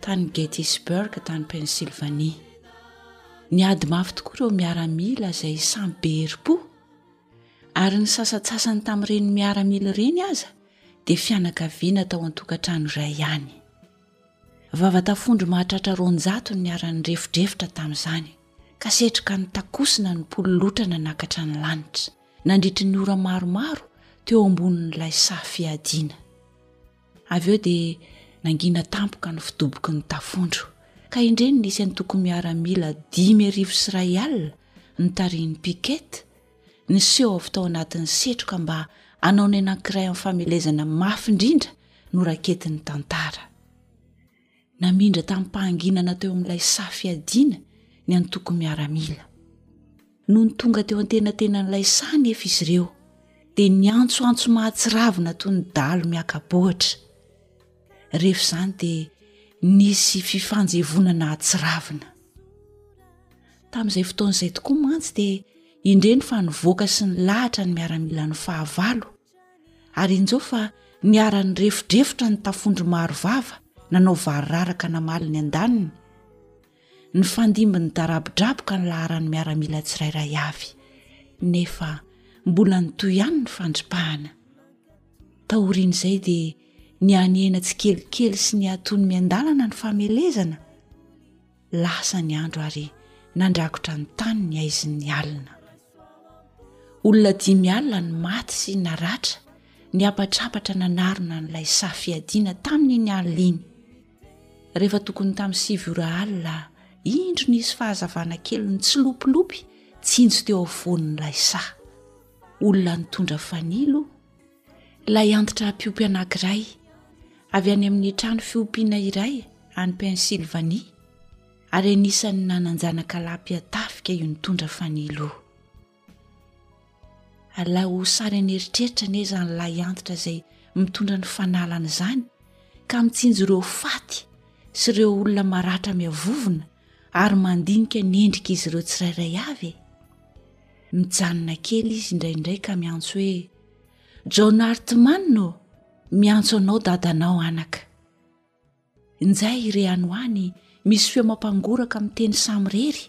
tany Gettysburg tany Pennsylvanie. Niady mafy tokoa ireo miaramila izay samy be herim-po, ary ny sasantsasany tamin'ireny miaramila ireny aza dia fianakaviana tao an-tokantrano iray ihany. Vava tafondro mahatratra roanjato no niara-nirefodrefotra tamin'izany, ka setroka nitakosina ny pololotrana nakatra ny lanitra, nandritry ny ora maromaro teo ambonin'ilay saha fiadiana. Avy eo dia nangina tampoka ny fidoboky ny tafondro, ka indrey no nisy antoko-miaramila dimy arivo sy iray alina notarihin'ny piquet niseho avy tao anatin'ny setroka mba hanao ny anankiray amin'ny famelezana mafy indrindra noraketin'ny tantara. Namindra tamim-pahanginana teo amin'ilay saha fiadiana ny antoko miaramila. Nony tonga teo antenatenan'ilay saha nefa izy ireo, dia niantsoantso mahatsiravina toy ny dalo miaka-boatra. Rehefa izany dia nisy fifanjevonana hatsiravina. Tamin'izay fotoana izay tokoa mantsy dia indreny fa nivoaka sy nilahatra ny miaramilan'ny fahavalo, ary injao fa niara-nirefodrefotra ny tafondro maro vava nanao variraraka namaly ny an-daniny, nifandimby nidarabodraboka ny laharan'ny miaramila tsirairay avy nefa mbola nitohy ihany ny fandripahana. Taorian'izay dia nianiana tsikelikely sy niatoa ny miandalana ny famelezana. Lasa ny andro ary nandrakotra ny tany ny haizin'ny alina. Olona dimy alina no maty sy naratra ny hampatrapatra nanarona an'ilay saha fiadiana tamin'iny alina iny. Rehefa tokony tamin'ny sivy ora alina indro nisy fahazavana kely nitsilopilopy tsinjo teo afovoan'ilay saha. Olona nitondra fanilo Ilay antitra mpiompy anankiray avy any amin'ny trano fiompiana iray any Pennsylvanie ary anisan'ny nanan-janaka lahy mpihatafika io nitondra fanilo io. Alao ho sary an'eritreritra anie izany lahy antitra izay mitondra ny fanalana izany ka mitsinjo ireo faty sy ireo olona maratra miavovona ary mandinika ny endrik'izy ireo tsirairay avy e! Mijanona kely izy indraindray ka miantso hoe. john hartmann ô miantso anao dadanao anaka injay irehany ho any misy feo mampangoraka amin'ny teny samirery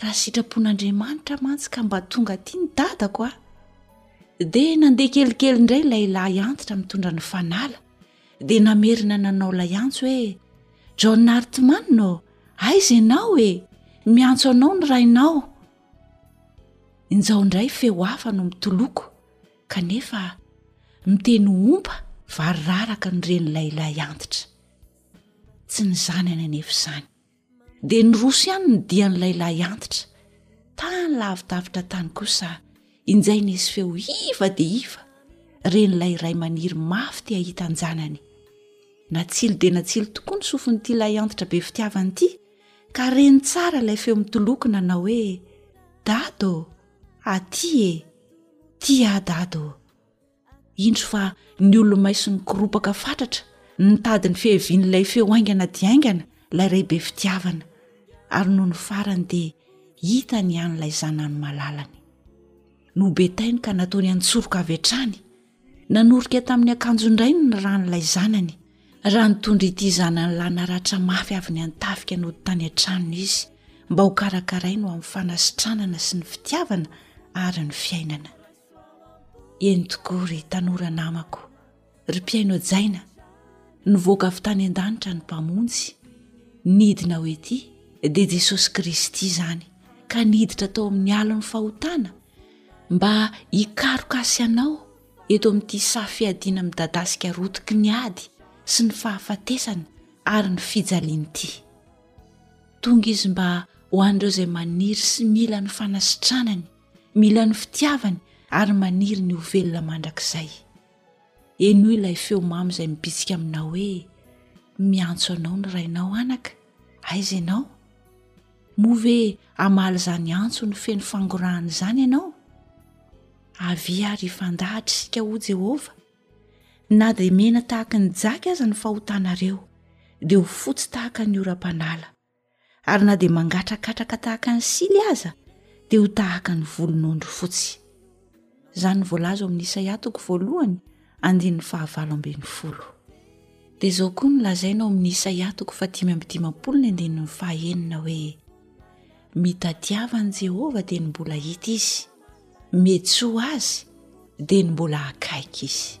raha sitrapon'andriamanitra mantsy ka mba tonga aty ny dadako a dia nandeha kelikely indray ilay lahy antitra mitondra ny fanala dia namerina nanao ilay antso hoe john hartmann ô aiza ianao e miantso anao ny rainao Injao indray feo hafa no mitoloko kanefa miteny ho ompa variraraka ny renilahilahy antitra. Tsy ny zanany anefa izany. Dia niroso ihany ny dian'ilay lahy antitra. Tany lavidavitra tany kosa injay nisy feo iva dia iva, renilahy iray maniry mafy te hahita an-janany. Natsilo dia natsilo tokoa ny sofin'ity lahy antitra be fitiavana ity. ka reny tsara ilay feo mitoloko nanao hoe dada ô aty e tia ahy dada ô indro fa ny olo-maiso nikoropaka fatratra nitady ny fihavian'ilay feo haingana dia haingana ilay rehibe fitiavana ary noho ny farany dia hita ny an'ilay zanany malalany nobetainy ka nataony an-tsoroka avy hatrany Nanorika tamin'ny akanjon-drainy ny ran'ilay zanany, raha nitondra ity zanany lahy naratra mafy avy ny an-tafika nody tany an-tranony izy, mba ho karakarainy ho amin'ny fanasitranana sy ny fitiavana ary ny fiainana. Eny tokoa ry tanora namako, ry mpihaino hajaina, nivoaka avy tany an-danitra ny Mpamonjy, nidina ho ety, dia Jesosy Kristy izany, ka niditra tao amin'ny alin'ny fahotana, mba hikaroka azy sy anao eto amin'ity saha fiadiana midadasika rotiky ny ady sy ny fahafatesana ary ny fijaliana ity. Tonga izy mba ho an'ireo izay maniry sy mila ny fanasitranany, mila ny fitiavany ary maniry ny ho velona mandrakizay. Henoy ilay feo mamy izay mibitsika aminao hoe, Miantso anao ny Rainao anaka, aiza ianao? Moa ve hamaly izany antsony feno fangorahana izany ianao? Avia ary hifandahatra isika, hoy Jehovah. Na dia mena tahaka ny jaky aza ny fahotanareo, dia ho fotsy tahaka ny oram-panala, ary na dia mangatrakatraka tahaka ny sily aza, dia ho tahaka ny volon'ondry fotsy. izany no voalaza ao amin'ny isaia toko voalohany andininy fahavalo ambin'ny folo dia izao koa no lazaina ao amin'ny isaia toko fadimy amby dimampolo ny andininy fahaenina hoe mitadiavan'i jehovah dia ny mbola hita izy metsoa azy dia ny mbola akaiky izy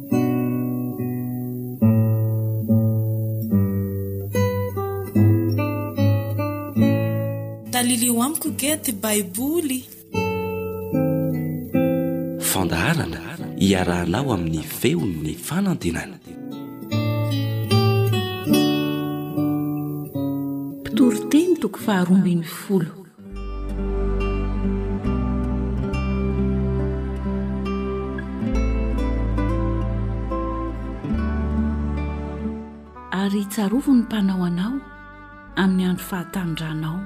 Talilio amiko ge ty baiboly. Fandaharana iarahanao amin'ny feon'ny fanantenana. Mpitoriteny toko faharoa ambin'ny folo. ary tsarovy ny mpanao anao amin'ny andro fahatandranao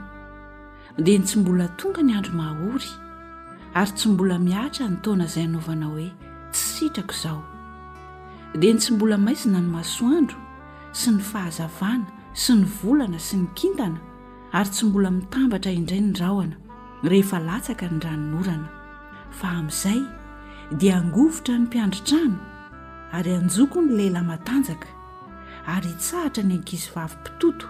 dia ny tsy mbola tonga ny andro mahory ary tsy mbola miatra ny taona izay anaovana hoe tsy sitrako izao dia ny tsy mbola maizina ny masoandro sy ny fahazavana sy ny volana sy ny kintana ary tsy mbola mitambatra indray ny rahona rehefa latsaka ny ranon'orana, fa amin'izay dia hangovitra ny mpiandry trano ary hanjoko ny lehilahy matanjaka, ary hitsahatra ny ankizivavy mpitoto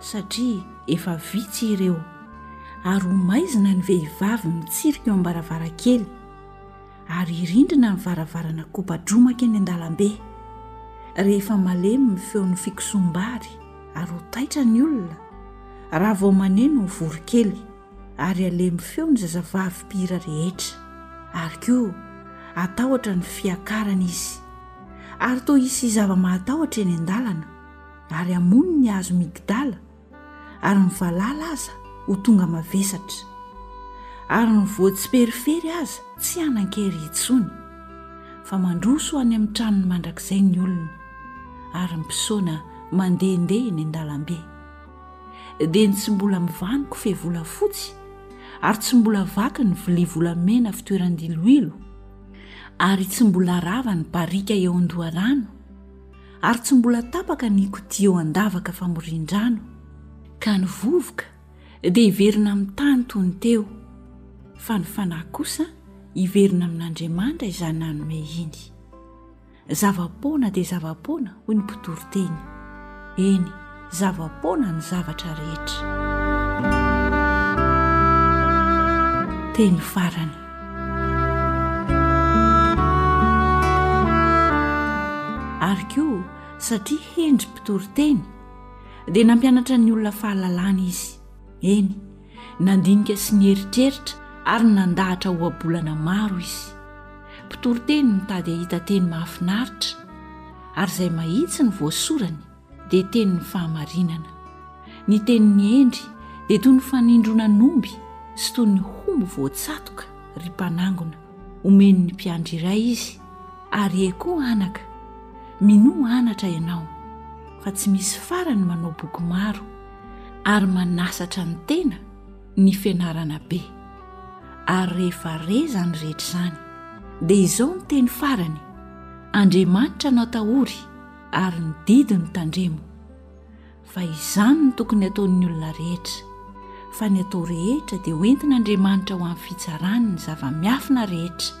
satria efa vitsy ireo, ary ho maizina ny vehivavy mitsirika eo am-baravarankely, ary hirindrina ny varavarana kopa-dromoka eny an-dalambe, rehefa malemy ny feon'ny fikosoam-bary. ary ho taitra ny olona raha vao maneno ny voronkely ary halemy feo ny zazavavy mpihira rehetra ary koa hatahotra ny fiakarany izy ary toa hisy zava-mahatahotra eny an-dalana ary hamono ny hazo migdala ary ny valala aza ho tonga mavesatra ary ny voatsiperifery aza tsy hanan-kery intsony fa mandroso any amin'ny tranony mandrakizay ny olona ary ny mpisaona mandehandeha eny an-dalambe, dia ny tsy mbola mivanoko fe volafotsy ary tsy mbola vaky ny vilia volamena fitoeran-diloilo ary tsy mbola rava ny barika eo an-doharano ary tsy mbola tapaka ny kotio an-davaka famorian-drano ka ny vovoka dia hiverina amin'ny tany toy ny teo fa ny fanahy kosa hiverina amin'Andriamanitra izany nanome iny. Zava-poana dia zava-poana, hoy ny mpitory teny. Eny, zava-poana ny zavatra rehetra. Teny farany. Ary koa, satria hendry mpitory teny, dia nampianatra ny olona fahalalana izy. Eny, Nandinika sy nieritreritra ary nandahatra ohabolana maro izy. Mpitoriteny mitady hahita teny mahafinaritra, ary izay mahitsy ny voasorany dia tenin'ny fahamarinana. Ny tenin'i Hendry dia toy ny fanindronan'omby sy toy ny hombo voatsatoka, ry mpanangona. Omen'ny mpiandry iray izy, ary e koa anaka, minoa anatra ianao, fa tsy misy farany manao boky maro. ary manasatra ny tena ny fianarana be ary rehefa re izany rehetra izany dia izao ny teny farany andriamanitra anao tahory ary ny didy ny tandremo fa izany ny tokony ataon'ny olona rehetra fa ny atao rehetra dia hoentin'andriamanitra ho amin'ny fitsarany ny zava-miafina rehetra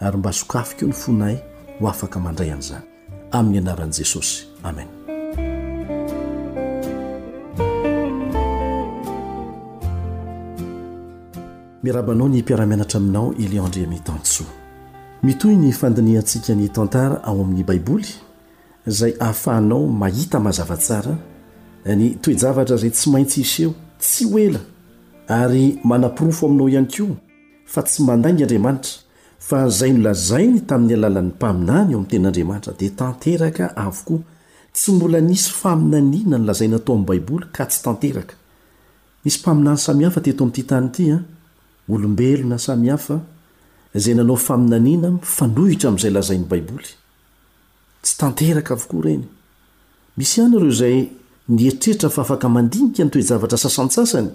ary mba sokafiko ny fonay ho afaka mandray an'izany amin'ny anaran'i Jesosy amen Mirabanao ny mpiara-mianatra aminao Elion Andriamitansoa. Mitohy ny fandinihantsika ny tantara ao amin'ny Baiboly izay ahafahanao mahita mazava tsara ny toe-javatra izay tsy maintsy hiseho tsy ho ela ary manaporofo aminao ihany koa fa tsy mandainga Andriamanitra, fa izay nolazainy tamin'ny alalan'ny mpaminany ao amin'ny Tenin'Andriamanitra dia tanteraka avokoa, tsy mbola nisy faminaniana nolazaina tao amin'ny Baiboly ka tsy tanteraka. Nisy mpaminany samihafa teto amin'ity tany ity, an? olombelona samihafa izay nanao faminaniana mifanohitra amin'izay lazain'ny Baiboly. Tsy tanteraka avokoa ireny. Misy ihany ireo izay nieritreritra fa afaka mandinika ny toe-javatra sasantsasany,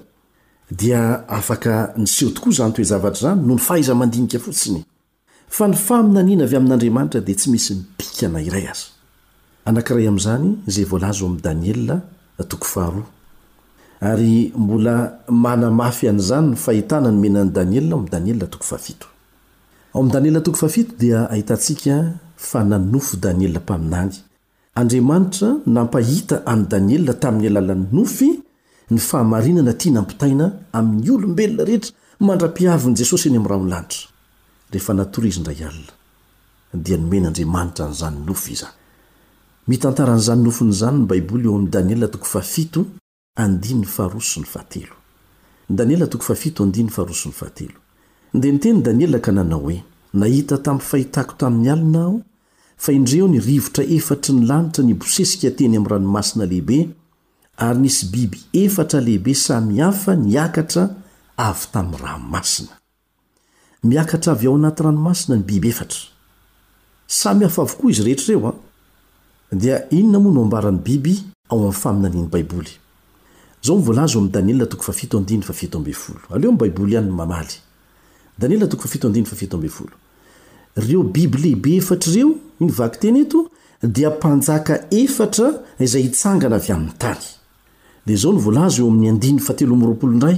Dia afaka niseho tokoa izany toe-javatra izany noho ny fahaiza-mandinika fotsiny. Fa ny faminaniana avy amin'Andriamanitra dia tsy misy mipika na iray aza. Anankiray amin'izany izay voalaza ao amin'ny Daniela toko faharoa. Ary mbola manamafy an'izany ny fahitana nomena an'i Daniela ao amin'ny Daniela toko fahafito. Ao amin'ny Daniela toko fahafito dia ahitantsika fa nanofy Daniela mpaminany Andriamanitra nampahita an'i Daniela tamin'ny alalan'ny nofy ny fahamarinana tiany hampitaina amin'ny olombelona rehetra mandra-pihavin'i Jesosy eny amin'ny rahonlanitra. Rehefa natory izy indray alina, dia nomen'Andriamanitra an'izany nofy izany. Mitantara an'izany nofiny izany ny Baiboly ao amin'ny Daniela toko fahafito. andininy faharoa sy ny fahatelo. Daniela toko fahafito andininy faharoa sy ny fahatelo. Dia niteny Daniela ka nanao hoe, Nahita tamin'ny fahitako tamin'ny alina aho, fa indre eo ny rivotra efatry ny lanitra nibosesika teny amin'ny ranomasina lehibe, ary nisy biby efatra lehibe samy hafa niakatra avy tamin'ny ranomasina. Miakatra avy ao anaty ranomasina ny biby efatra. Samy hafa avokoa izy rehetra ireo an! Dia inona moa no ambaran'ny biby ao amin'ny faminanian'ny Baiboly? Izao no voalaza ao amin'ny Daniela toko fahafito andininy fahafito ambin'ny folo. Aleo ny Baiboly ihany no mamaly. Daniela toko fahafito andininy fahafito ambin'ny folo. Ireo biby lehibe efatra ireo, iny vakiteny eto, dia mpanjaka efatra izay hitsangana avy amin'ny tany. Dia izao no voalaza eo amin'ny andininy fahatelo amby roapolo indray,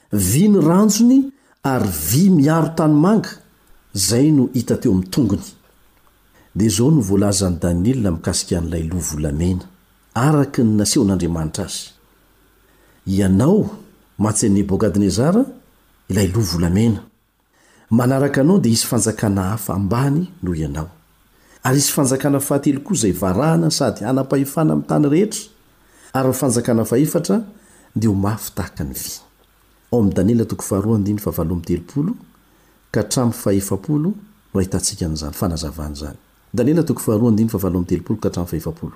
Vy ny ranjony ary vy miaro tanimanga, izay no hita teo amin'ny tongony. Dia izao no voalazan'i Daniela mikasika an'ilay loha volamena, araka ny nasehon'Andriamanitra azy, Ianao, Matse Nebokadnezara, ilay loha volamena, Manaraka anao dia hisy fanjakana hafa ambany noho ianao. Ary hisy fanjakana fahatelo koa izay varahana sady hanam-pahefana amin'ny tany rehetra, ary ny fanjakana fahefatra dia ho mafy tahaka ny vy. Ao amin'ny Daniela toko faharoa andininy fahavalo amby telopolo ka hatramin'ny fahefapolo no ahitantsika an'izany fanazavana izany. Daniela toko faharoa andininy fahavalo amby telopolo ka hatramin'ny fahefapolo.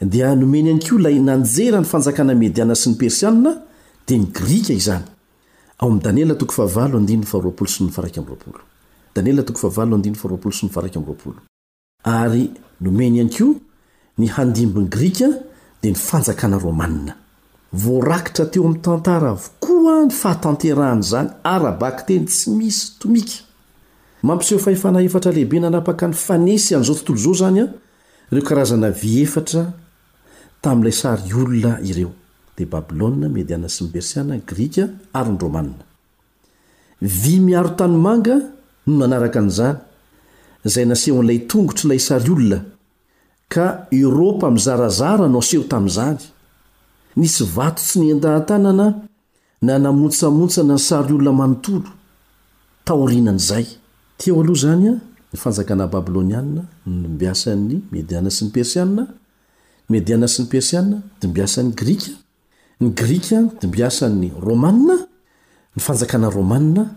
Dia nomeny ihany koa ilay nanjera ny fanjakana mediana sy ny persiana, teny grika izany. Ao amin'ny Daniela toko fahavalo andininy faharoapolo sy ny faharaika amby roapolo. Daniela toko fahavalo andininy faharoapolo sy ny faharaika amby roapolo. Ary nomeny ihany koa ny handimbin'ny grika dia ny fanjakana romana. Voarakitra teo amin'ny tantara avokoa ny fahatanterahan'izany ara-bakiteny tsy misy tomika. Mampiseho fahefana efatra lehibe nanapaka ny fanesy an'izao tontolo izao izany an, Ireo karazana vy efatra tamin'ilay sary olona ireo dia Babylona, Mediana sy ny Persiana, Grika ary ny Romana. Vy miaro tanimanga no nanaraka an'izany, izay nasehon'ilay tongotr'ilay sary olona, ka Eoropa mizarazara no aseho tamin'izany. Nisy vato tsy niendahan-tanana Nanamontsamontsana ny sary olona manontolo, taorianan'izay. Teo aloha izany, ny fanjakana babylonianina nodimbiasan'ny Mediana sy ny Persiana, ny Mediana sy ny Persiana nodimbiasan'ny Grika, ny Grika nodimbiasan'ny Romanina, ny fanjakana romanina,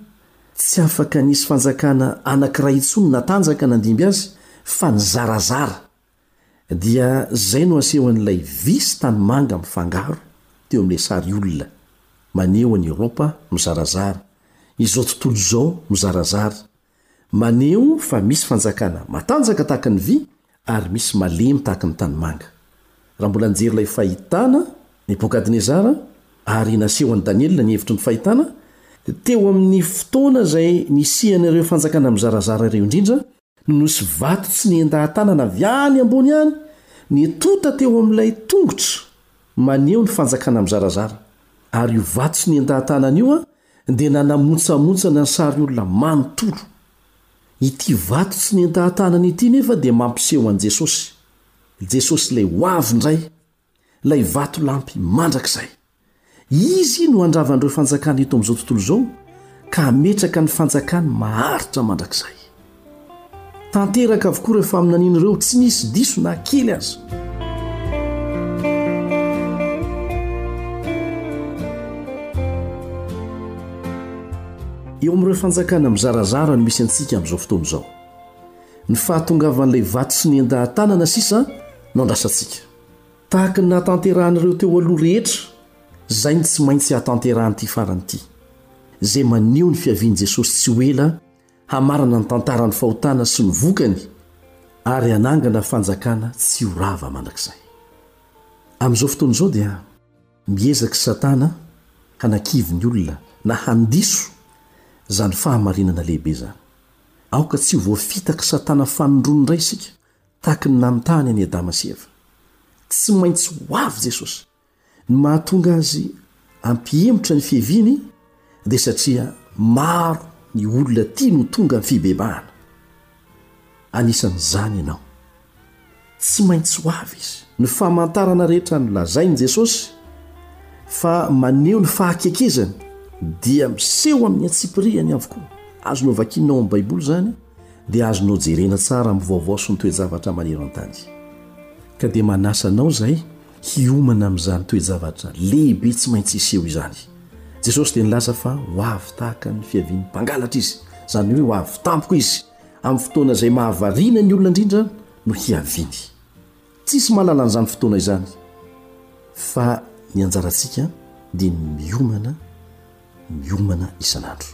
tsy afaka nisy fanjakana anankiray intsony natanjaka nandimby azy fa nizarazara. Dia zay no aseho an'ilay vy sy tanimanga mifangaro teo amin'ilay sary olona maneho an'i Eoropa mizarazara, izao tontolo izao mizarazara, maneho fa misy fanjakana matanjaka tahaka ny vy ary misy malemy tahaka ny tanimanga. Raha mbola nijery ilay fahitana Nebokadnezara ary naseho an'i Daniela ny hevitry ny fahitana, teo amin'ny fotoana izay nisian'ireo fanjakana mizarazara ireo indrindra, Nosy vato tsy nihen-dahatànana avy any ambony any ny tonta teo amin'ilay tongotra maneho ny fanjakana mizarazara, ary io vato tsy nihen-dahatànana io dia nanamontsamontsana ny sary olona manontolo. Ity vato tsy nihen-dahatànana ity nefa dia mampiseho an'i Jesosy. Jesosy ilay ho avy indray. Ilay vatolampy mandrakizay. Izy no handravan'ireo fanjakana eto amin'izao tontolo izao ka hametraka ny fanjakany maharitra mandrakizay. Tanteraka avokoa ireo faminaniana ireo, tsy nisy diso na kely aza. Eo amin'ireo fanjakana mizarazara no misy antsika amin'izao fotoana izao. Ny fahatongavan'ilay vato sy ny endaha-tanana sisa no andrasantsika. Tahaka ny nahatanterahan'ireo teo aloha rehetra, izay no tsy maintsy hatanterahan'ity farany ity, izay maneho ny fiavian'i Jesosy tsy ho ela hamarana ny tantaran'ny fahotana sy ny vokany ary hanangana fanjakana tsy ho rava mandrakizay. Amin'izao fotoana izao dia miezaka i Satana hanakivy ny olona na handiso izany fahamarinana lehibe izany. Aoka tsy ho voafitak'i Satana fanindroany indray isika Tahaky ny namitahany an'i Adama sy Eva, tsy maintsy ho avy Jesosy. Ny mahatonga azy hampihemotra ny fiaviany dia satria maro ny olona tiany ho tonga amin'ny fibebahana. Anisan'izany ianao. Tsy maintsy ho avy izy. Ny famantarana rehetra nolazain'i Jesosy fa maneho ny fahakekezany dia miseho amin'ny antsipirihany avokoa. Azonao vakiana ao amin'ny Baiboly izany dia azonao jerena tsara amin'ny vaovao sy ny toe-javatra maneran-tany. Ka dia manasa anao izay hiomana amin'izany toe-javatra lehibe tsy maintsy hiseho izany. Jesosy dia nilaza fa ho avy tahaka ny fiavian'ny mpangalatra izy, izany hoe ho avy tampoka izy, amin'ny fotoana izay mahavariana ny olona indrindra no hiaviany. Tsisy mahalala an'izany fotoana izany, fa ny anjarantsika dia ny miomana, miomana isan'andro.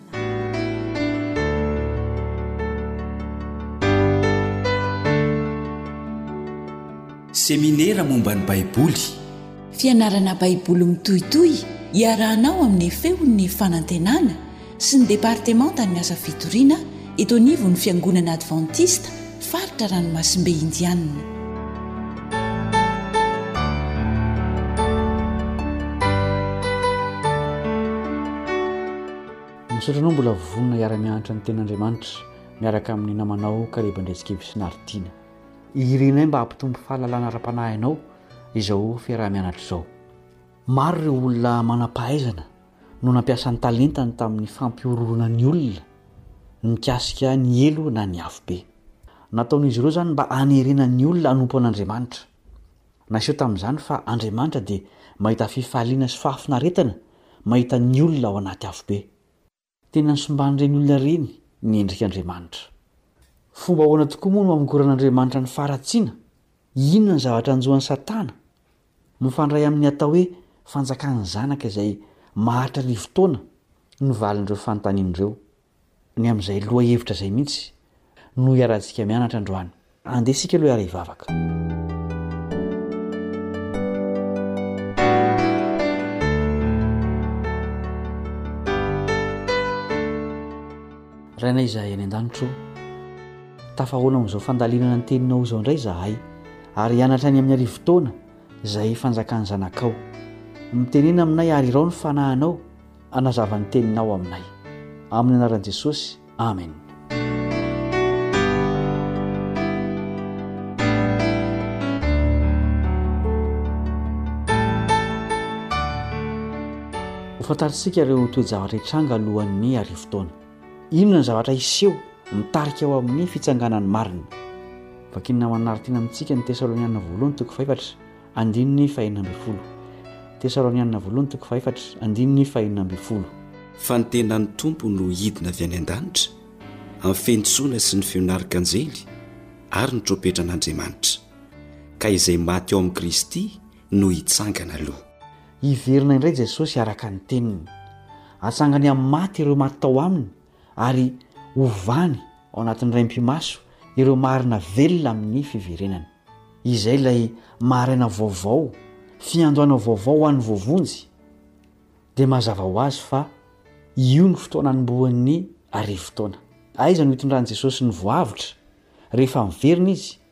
Seminera momba ny Baiboly. Fianarana Baiboly mitohitohy iarahanao amin'ny Feon'ny Fanantenana sy ny Departemantan'ny Asa Fitoriana eto anivon'ny Fiangonana Advantista Faritra ranomasimbe Indianina. Misaotra anao mbola vonona hiara-mianatra ny Tenin'Andriamanitra miaraka amin'ny namanao Caleb Andriatsikevy sy Naritiana. Irinay mba hampitombo fahalalana ara-panahy anao izao fiaraha-mianatra izao. Maro ireo olona manam-pahaizana no nampiasa ny talentany tamin'ny fampihorohoroana ny olona mikasika ny helo na ny afobe. Nataon'izy ireo izany mba hanerena ny olona hanompo an'Andriamanitra. Naseho tamin'izany fa Andriamanitra dia mahita fifaliana sy fahafinaretana mahita ny olona ao anaty afobe. Tena nosimban'ireny olona ireny ny endrik'Andriamanitra. Fomba ahoana tokoa moa no hamongoran'Andriamanitra ny faharatsiana? Inona ny zavatra hanjo an'i Satana? Mifandray amin'ny atao hoe fanjakan'ny zanaka izay maharitra arivo taona ny valin'ireo fanontaniana ireo. Ny amin'izay lohahevitra izay mihitsy no hiarantsika mianatra androany. Andeha isika aloha hiara hivavaka. Rainay izahay any an-danitra ô, tafahaona amin'izao fandalinana ny Teninao izao indray izahay, Ary hianatra any amin'ny arivo taona izay fanjakan'ny Zanakao. Mitenena aminay ary irao ny Fanahinao hanazava ny Teninao aminay. Amin'ny anaran'i Jesosy, amena. Hofantarintsika ireo toe-javatra hitranga alohan'ny arivo taona. Inona ny zavatra hiseho mitarika ho amin'ny fitsanganan'ny marina? Vakian'ny namana Martina amintsika ny Tesalonianina Voalohany toko fahefatra, andininy fahenina ambin'ny folo. Tesalonianina Voalohany toko fahefatra, andininy fahenina ambin'ny folo. Fa ny tenan'ny Tompo no hidina avy any an-danitra, amin'ny fentsoana sy ny feon'ny arkanjely ary ny trompetra an'Andriamanitra. Ka izay maty ao amin'i Kristy no hitsangana aloha. Hiverina indray Jesosy araka ny teniny. Hatsangany amin'ny maty ireo maty tao aminy ary hovany ao anatin'ny raim-pimaso ireo marina velona amin'ny fiverenany. Izay ilay maraina vaovao, fiandohana vaovao ho an'ny voavonjy. Dia mazava ho azy fa io no fotoana anombohan'ny Arivo Taona. Aiza no hitondran'i Jesosy ny voavotra rehefa miverina Izy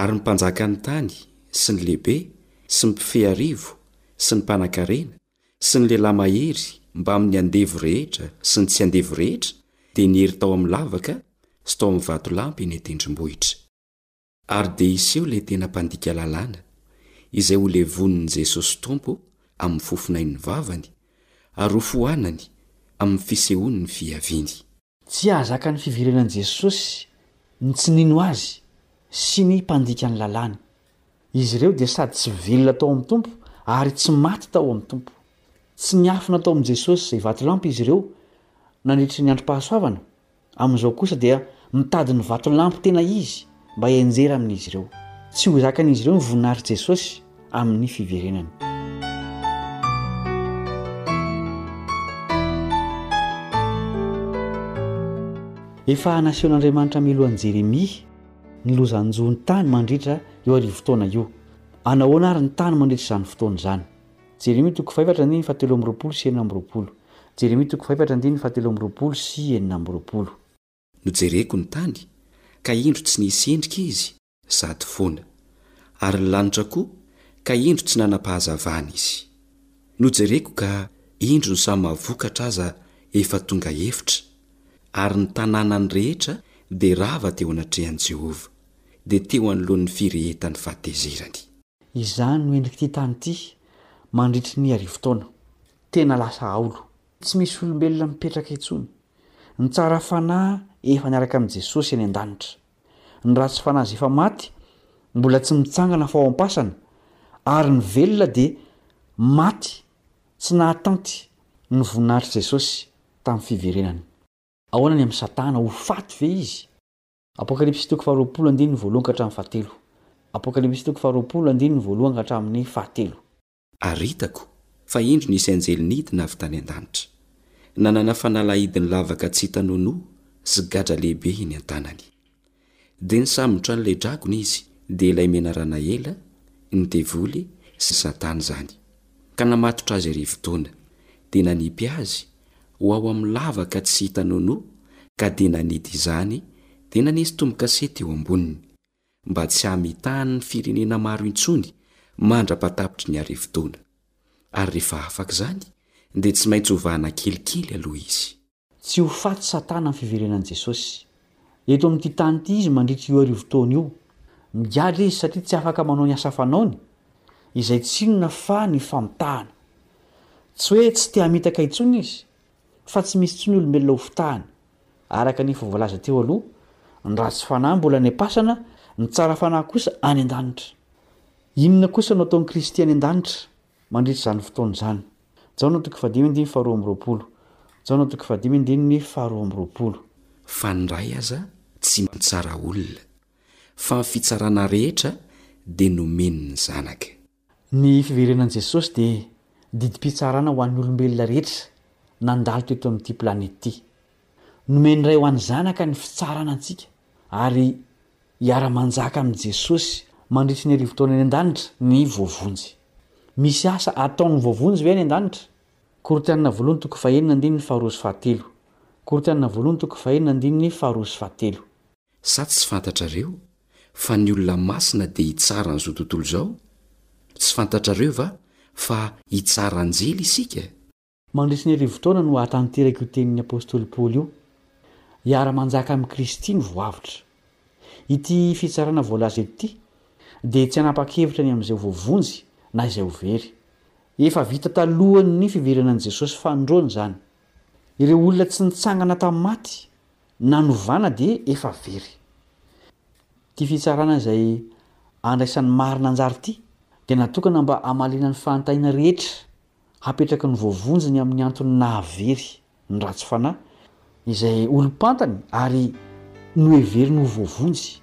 Ary ny mpanjakan'ny tany, sy ny lehibe, sy ny mpifehy arivo, sy ny mpanan-karena, sy ny lehilahy mahery, mbamin'ny andevo rehetra sy ny tsy andevo rehetra, dia niery tao amin'ny lavaka sy tao amin'ny vatolampy eny an-tendrombohitra. Ary dia hiseho ilay tena mpandika lalàna, izay ho levonin'i Jesosy Tompo amin'ny fofonain'ny vavany, ary hofoanany amin'ny fisehoan'ny fiaviany. Tsy hahazaka ny fiverenan'i Jesosy ny tsy nino Azy sy ny mpandika ny Lalàny. Izy ireo dia sady tsy velona tao amin'ny Tompo ary tsy maty tao amin'ny Tompo. Tsy niafina tao amin'i Jesosy izay vatolampy izy ireo nandritry ny androm-pahasoavana, amin'izao kosa dia mitady ny vatolampy tena izy. mba hianjera amin'izy ireo. Tsy ho zakan'izy ireo ny voninahitr'i Jesosy amin'ny fiverenany. Efa nasehon'Andriamanitra mialoha an'i Jeremia ny lozan-jo ny tany mandritra io arivo-taona io. Anahoana àry ny tany mandritra izany fotoana izany? Jeremia toko fahefatra andininy fahatelo amby roapolo sy enina amby roapolo. Jeremia toko fahefatra andininy fahatelo amby roapolo sy enina amby roapolo. Nojereko ny tany, ka indro tsy nisy endrika izy, sady foana, ary ny lanitra koa, ka indro tsy nanam-pahazavana izy. Nojereko ka indro ny samy mahavokatra aza efa tonga efitra, ary ny tanànany rehetra dia rava teo anatrehan'i Jehovah, dia teo anoloan'ny firehetan'ny fahatezerany. Izany no endrik'ity tany ity mandritry ny arivo taona. Tena lasa haolo. Tsy misy olombelona mipetraka intsony. Ny tsara fanahy efa niaraka amin'i Jesosy any an-danitra. Ny ratsy fanahy izay efa maty mbola tsy mitsangana fa ao am-pasana, ary ny velona dia maty tsy nahatanty ny voninahitr'i Jesosy tamin'ny fiverenany. Ahoana ny amin'i Satana? Ho faty ve izy? Apokalypsy toko faharoapolo andininy voalohany ka hatramin'ny fahatelo. Apokalypsy toko faharoapolo andininy voalohany ka hatramin'ny fahatelo. Ary hitako fa indro nisy anjely nidina avy tany an-danitra. Nanana fanalahidiny lavaka tsy hita nonoa sy gadra lehibe eny an-tanany. Dia nisambotra an'ilay dragona izy, dia ilay menarana ela, ny devoly sy Satana izany, ka namatotra azy rivodoana, dia nanipy azy ho ao amin'ny lavaka tsy hita nonoa ka dia nanidy izany dia nanisy tombo-kasety eo amboniny. mba tsy hamitahan'ny firenena maro intsony mandra-patapitry ny arivo-taona. Ary rehefa afaka izany, dia tsy maintsy hovahana kelikely aloha izy. Tsy ho faty Satana amin'ny fiverenan'i Jesosy. Eto amin'ity tany ity izy mandritra io arivo-taona io. Migadra izy satria tsy afaka manao ny asa fanaony, izay tsy inona fa ny famitahana. Tsy hoe tsy te-hamitaka intsony izy, fa tsy misy tsony olombelona ho fitahana, araka ny efa voalaza teo aloha, ny ratsy fanahy mbola any am-pasana, ny tsara fanahy kosa any an-danitra. Inona kosa no ataon'i Kristy any an-danitra mandritra izany fotoana izany? Jaona toko fahadimy andininy faharoa amby roapolo Jaona toko fahadimy andininy faharoa amby roapolo. Fa ny Ray aza tsy mantsara olona, fa ny fitsarana rehetra dia nomeny ny Zanaka. Ny fiverenan'i Jesosy dia didim-pitsarana ho an'ny olombelona rehetra nandalo teto amin'ity planety ity. Nomen'ny Ray ho an'ny Zanaka ny fitsarana antsika ary hiara-manjaka amin'i Jesosy mandritry ny arivo taona any an-danitra ny voavonjy. Misy asa ataon'ny voavonjy ve any an-danitra? Korintianina voalohany toko fahenina andininy faharoa sy fahatelo Korintianina voalohany toko fahenina andininy faharoa sy fahatelo. Sa tsy fantatrareo fa ny olona masina dia hitsara an'izao tontolo izao? Tsy fantatrareo va fa hitsara anjely isika? Mandritry ny arivo taona no hahatanteraka io tenin'ny apostoly Paoly io, Hiara-manjaka amin'i Kristy ny voavotra. Ity fitsarana voalaza eto ity dia tsy hanapa-kevitra ny amin'izay ho voavonjy na izay ho very. Efa vita talohan'ny fiverenan'i Jesosy Fanindroany izany. Ireo olona tsy nitsangana tamin'ny maty nanovana dia efa very. Ity fitsarana izay handraisan'ny marina anjara ity dia natokana mba hamaliana ny fahantaina rehetra hapetraky ny voavonjiny amin'ny antony nahavery ny ratsy fanahy izay olom-pantany ary noheveriny ho voavonjy.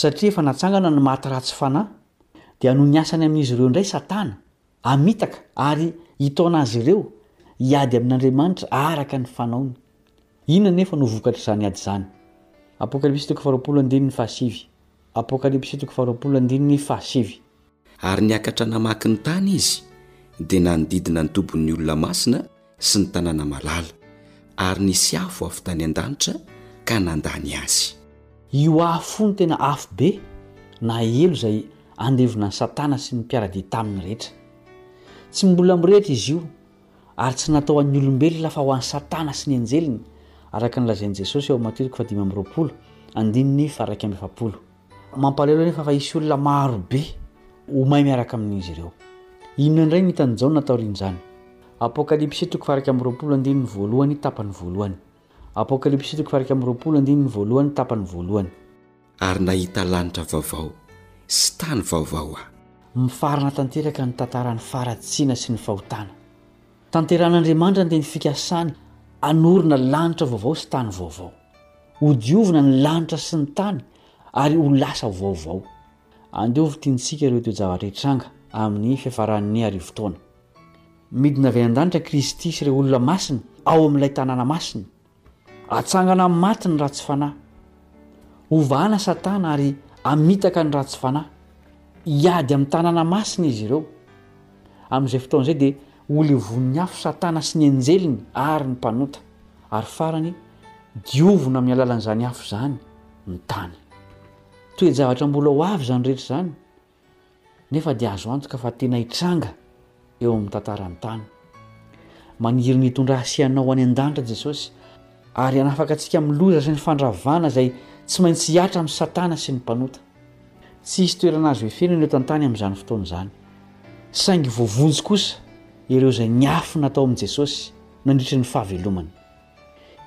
Satria efa natsangana ny maty ratsy fanahy, dia noho ny asany amin'izy ireo indray Satana hamitaka ary hitaona azy ireo hiady amin'Andriamanitra araka ny fanaony. Inona anefa no vokatr'izany ady izany? Apokalypsy toko faharoapolo andininy fahasivy Apokalypsy toko faharoapolo andininy fahasivy. Ary niakatra namaky ny tany izy, dia nanodidina ny tobin'ny olona masina sy ny tanàna malala, ary nisy afo avy tany an-danitra ka nandany azy. Io afo io no tena afo be nahahelo izay andevona an'i Satana sy ny mpiara-dia taminy rehetra. Tsy mbola mirehitra izy io, ary tsy natao ho an'ny olombelona fa ho an'i Satana sy ny anjeliny, araka ny lazain'i Jesosy ao Matio toko fahadimy amby roapolo, andininy faha iraika amby efapolo. Mampalahelo anefa fa hisy olona maro be ho may miaraka amin'izy ireo. Inona indray no hitan'i Jaona taorian'izany? Apokalypsy toko faha iraika amby roapolo andininy voalohany tapany voalohany Apokalypsy toko faha iraika amby roapolo andininy voalohany tapany voalohany. Ary nahita lanitra vaovao sy tany vaovao aho. Mifarana tanteraka ny tantaran'ny faharatsiana sy ny fahotana. Tanteran'Andriamanitra ny fikasany hanorina lanitra vaovao sy tany vaovao. Hodiovina ny lanitra sy ny tany ary ho lasa vaovao. Andeha hofintinintsika ireo toe-javatra hitranga amin'ny fiafaran'ny arivo taona. Midina avy any an-danitra Kristy sy ireo olona masina ao amin'ilay tanàna masina. Atsangana amin'ny maty ny ratsy fanahy. Hovahana Satana ary hamitaka ny ratsy fanahy. Hiady amin'ny tanana masina izy ireo. Amin'izay fotoana izay dia holevonin'ny afo Satana sy ny anjeliny ary ny mpanota. Ary farany, diovina amin'ny alalan'izany afo izany ny tany. Toe-javatra mbola ho avy izany rehetra izany nefa dia azo antoka fa tena hitranga eo amin'ny tantaran'ny tany. Maniry ny hitondra ahy sy ianao any an-danitra Jesosy ary hanafaka antsika amin'ny loza sy ny fandravana izay tsy maintsy hihatra amin'i Satana sy ny mpanota. Tsy hisy toerana azo efena ny eto an-tany amin'izany fotoana izany. Saingy voavonjy kosa ireo izay niafina tao amin'i Jesosy nandritry ny fahavelomany.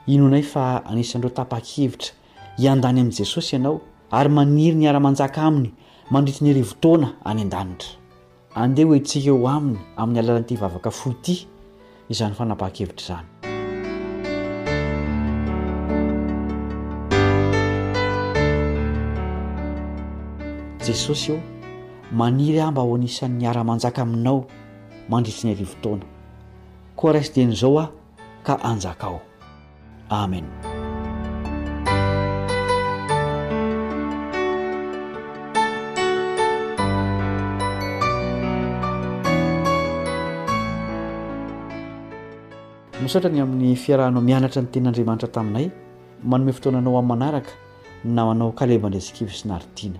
Inoanay fa anisan'ireo tapa-kevitra hiandany amin'i Jesosy ianao ary maniry ny hiara-manjaka Aminy mandritry ny arivo taona any an-danitra. Andeha ho entintsika eo Aminy amin'ny alalan'ity vavaka fohy ity izany fanapahan-kevitra izany. Jesosy ô, maniry aho mba ho anisan'ny hiara-manjaka Aminao mandritry ny arivo taona. Koa raisin-teny izao aho. ka anjakao. Amen. Misaotra ny amin'ny fiarahanao mianatra ny tenin'Andriamanitra taminay. Manome fotoana anao amin'ny manaraka ny namanao Caleb Andriasikivy sy Naritiana.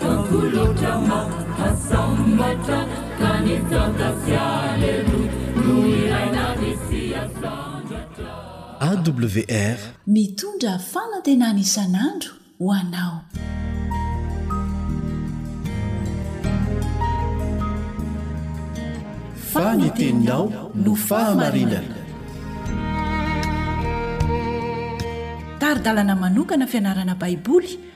Takolaka mahasambatra ka ny tanta sy aleloa no iray na misy asandratra. AWR. Mitondra fanantenana isan'andro ho anao. Fa ny teninao no fahamarinana. Tari-dalana manokana fianarana Baiboly.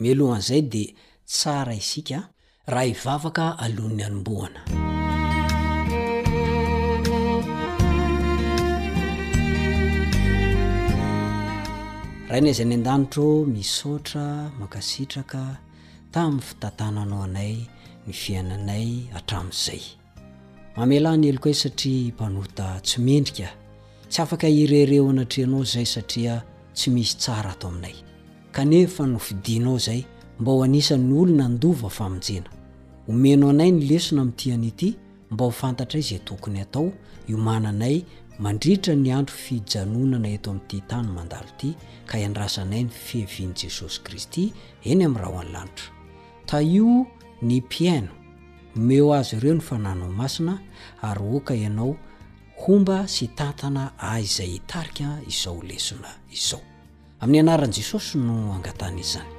Mialohan'izay dia tsara isika raha hivavaka alohan'ny hanombohana. Rainay izay any an-danitro, misaotra, mankasitraka tamin'ny fitantananao anay ny fiainanay hatramin'izay. Mamelà ny helokay satria mpanota tsy mendrika aho. Tsy afaka hirery eo anatrehanao izay satria tsy misy tsara ato aminay. Kanefa nofidinao izay mba ho anisan'ny olona handova famonjena. Omeno anay ny lesona amin'ity anio ity mba ho fantatray izay tokony hatao hiomananay mandritra ny andro fijanonana eto amin'ity tany mandalo ity ka hiandrasanay ny fiavian'i Jesosy Kristy eny amin'ny rahona lanitra. Tahio ny mpihaino. Omeo azy ireo ny Fananao Masina ary oka Ianao homba sy tantana ahy izay hitarika izao lesona izao. Amin'ny anaran'i Jesosy no angatahana izany.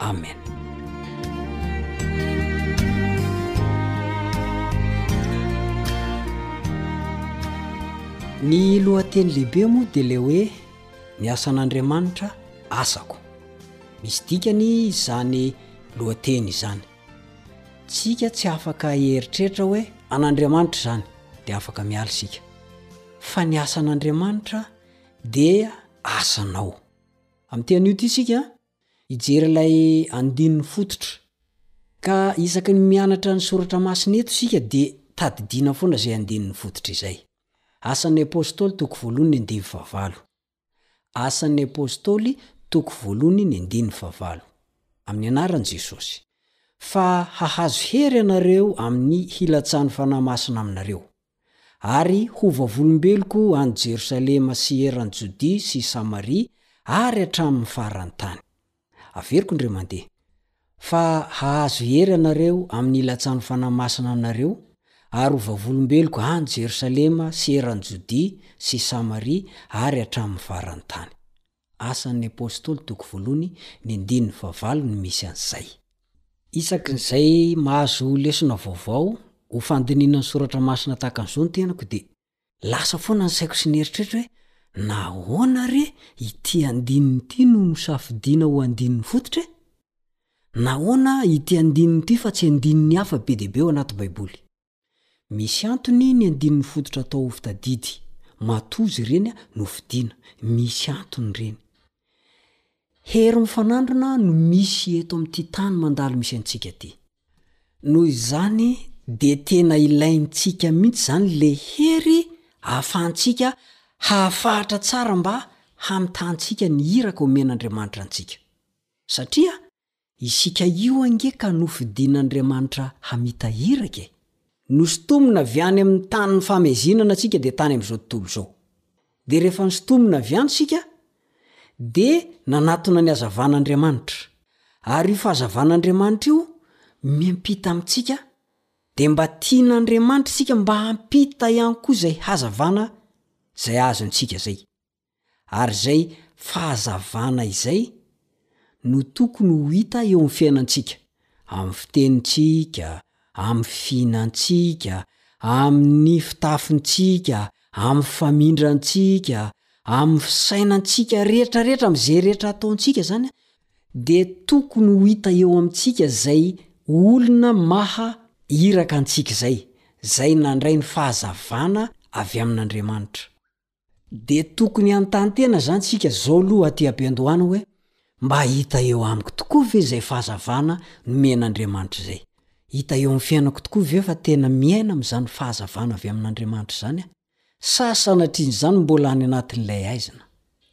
Amen. Ny lohateny lehibe moa dia ilay hoe ny asan'Andriamanitra asako. Misy dikany izany lohateny izany. Tsika tsy afaka hieritreritra hoe an'Andriamanitra izany dia afaka miala isika. Fa ny asan'Andriamanitra dia asanao. Amin'ity anio ity isika hijery ilay andininy fototra. Ka isaky ny mianatra ny soratra masina eto isika dia tadidiana foana izay andininy fototra izay. Asan'ny Apostoly toko voalohany ny andinin'ny fahavalo. Asan'ny Apostoly, toko voalohany ny andininy fahavalo. Amin'ny anaran'i Jesosy. Fa hahazo hery ianareo amin'ny hilatsahan'ny Fanahy Masina aminareo. Ary ho vavolombeloko any Jerosalema sy eran'i Jodia sy Samaria ary hatramin'ny faran'ny tany. Averiko ndry mandeha. Fa hahazo hery anareo amin'ny ilatsahan'ny Fanahy Masina anareo, ary ho vavolombeloko any Jerosalema sy eran'i Jodia sy Samaria ary hatramin'ny faran'ny tany. Asan'ny Apostoly, toko voalohany, ny andininy fahavalo no misy an'izay. Isaky izay mahazo lesona vaovao ho fandinihina ny Soratra Masina tahaka an'izao ny tenako dia Lasa foana ny saiko sy ny eritreritro hoe nahoana re ity andininy ity no nosafidiana ho andininy fototra e? Nahoana ity andininy ity fa tsy andininy hafa be dia be ao anaty Baiboly? Misy antony ny andininy fototra atao ho fitadidy. Matoa izy ireny nofidiana. Misy antony ireny. Hery mifanandrina no misy eto amin'ity tany mandalo misy antsika ity. Noho izany dia tena ilaintsika mihitsy izany le hery ahafahantsika hahafahatra tsara mba hamitahantsika ny iraka omen'Andriamanitra antsika. Satria Isika io ange ka nofidin'Andriamanitra hamita iraka e! Nosintomina avy any amin'ny tanin'ny famezinana tsika dia tany amin'izao tontolo izao. Dia rehefa nosintomina avy any isika dia nanatona ny hazavan'Andriamanitra. Ary io fahazavan'Andriamanitra io miampita amintsika dia mba tian'Andriamanitra isika mba hampita ihany koa izay hazavana izay azontsika izay. ary izay fahazavana izay no tokony ho hita eo amin'ny fiainantsika, amin'ny fitenintsika, amin'ny fihinantsika, amin'ny fitafintsika, amin'ny famindrantsika, amin'ny fisainantsika rehetra rehetra, amin'izay rehetra ataontsika izany dia tokony ho hita eo amintsika izay olona maha iraka antsika izay, izay nandray ny fahazavana avy amin'Andriamanitra. De tokony hanontany tena zany tsika zao loha aty Ampiandohana hoe mba hita eo amiko tokoa ve zay fahazavana nomen'Andriamanitra zay? Hita eo am fiainako tokoa ve fa tena miaina amzany fahazavana avy amin'Andriamanitra zany aho? Sa sanatrian'izany mbola any anatin'ilay haizina?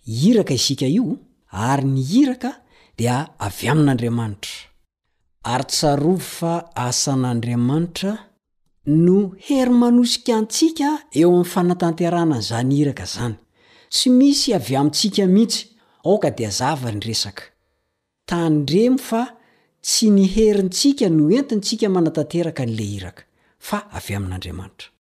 Iraka isika io, ary ny iraka dia avy amin'Andriamanitra. Ary tsarovy fa asan'Andriamanitra no hery manosika antsika eo amin'ny fanatanterahana izany iraka izany. Tsy misy avy amintsika mihitsy, aoka dia zava ny resaka. Tandremo fa tsy ny herintsika no entintsika manatanteraka an'ilay iraka, fa avy amin'Andriamanitra.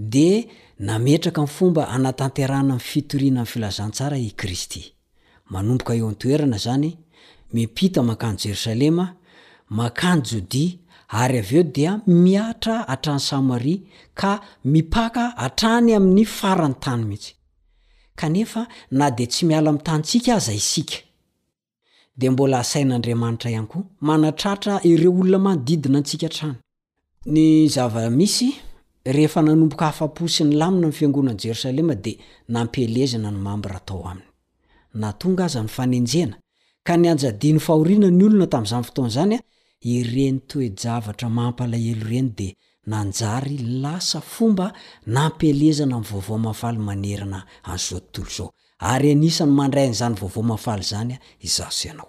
dia nametraka ny fomba hanatanterahana ny fitoriana ny filazantsara i Kristy. Manomboka eo an-toerana izany, miampita mankany Jerosalema, mankany Jodia, ary avy eo dia mihatra hatrany Samaria, ka mipaka hatrany amin'ny faran'ny tany mihitsy. Kanefa na dia tsy miala amin'ny tanintsika aza isika, dia mbola asain'Andriamanitra ihany koa manatratra ireo olona manodidina antsika hatrany. Ny zava-misy, rehefa nanomboka afa-po sy nilamina ny Fiangonan'i Jerosalema dia nampielezana ny mambra tao aminy. Na tonga aza ny fanenjehana, ka nianjadian'ny fahoriana ny olona tamin'izany fotoana izany, ireny toe-javatra mampalahelo ireny dia nanjary lasa fomba nampielezana ny Vaovao Mahafaly manerana an'izao tontolo izao. Ary anisan'ny mandray an'izany vaovao mahafaly izany izaho sy ianao.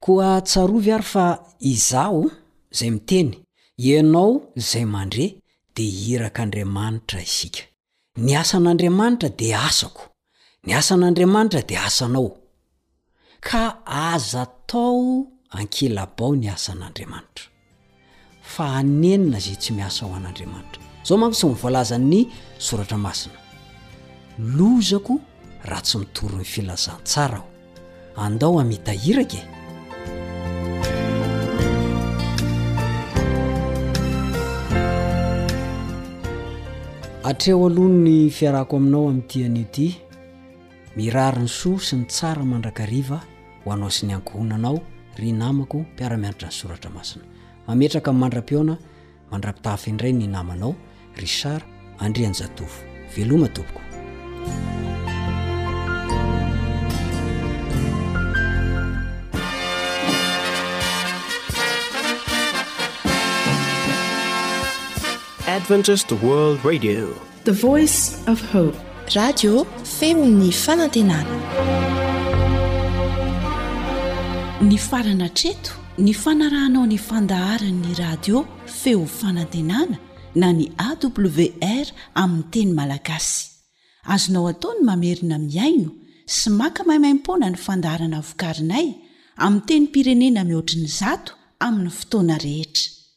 Koa tsarovy àry fa izaho, izay miteny, ianao, izay mandre, dia irak'Andriamanitra isika. Ny asan'Andriamanitra dia asako. Ny asan'Andriamanitra dia asanao. Ka aza atao ankilabao ny asan'Andriamanitra. Fa hanenina izay tsy miasa ho an'Andriamanitra. Izao manko tsy ny voalazan'ny Soratra Masina, Lozako raha tsy mitory ny filazantsara aho. Andao hamita iraka e! Hatreo aloha ny fiarahako aminao amin'ity anio ity. Mirary ny soa sy ny tsara mandrakariva ho anao sy ny ankohonanao ry namako mpiara-mianatra ny soratra masina. Mametraka ny mandra-pihaona mandra-pitafy indray ny namanao Richard Andrianjatovo. Veloma tompoko. Adventist World Radio The voice of hope. Radio feon'ny fanantenana. Nifarana hatreto ny fanarahanao ny fandaharan'ny radio feo fanantenana na ny AWR amin'ny teny malagasy. Azonao atao ny mamerina mihaino sy maka maimaimpoana ny fandaharana vokarinay amin'ny tenim-pirenena mihoatry ny zato amin'ny fotoana rehetra.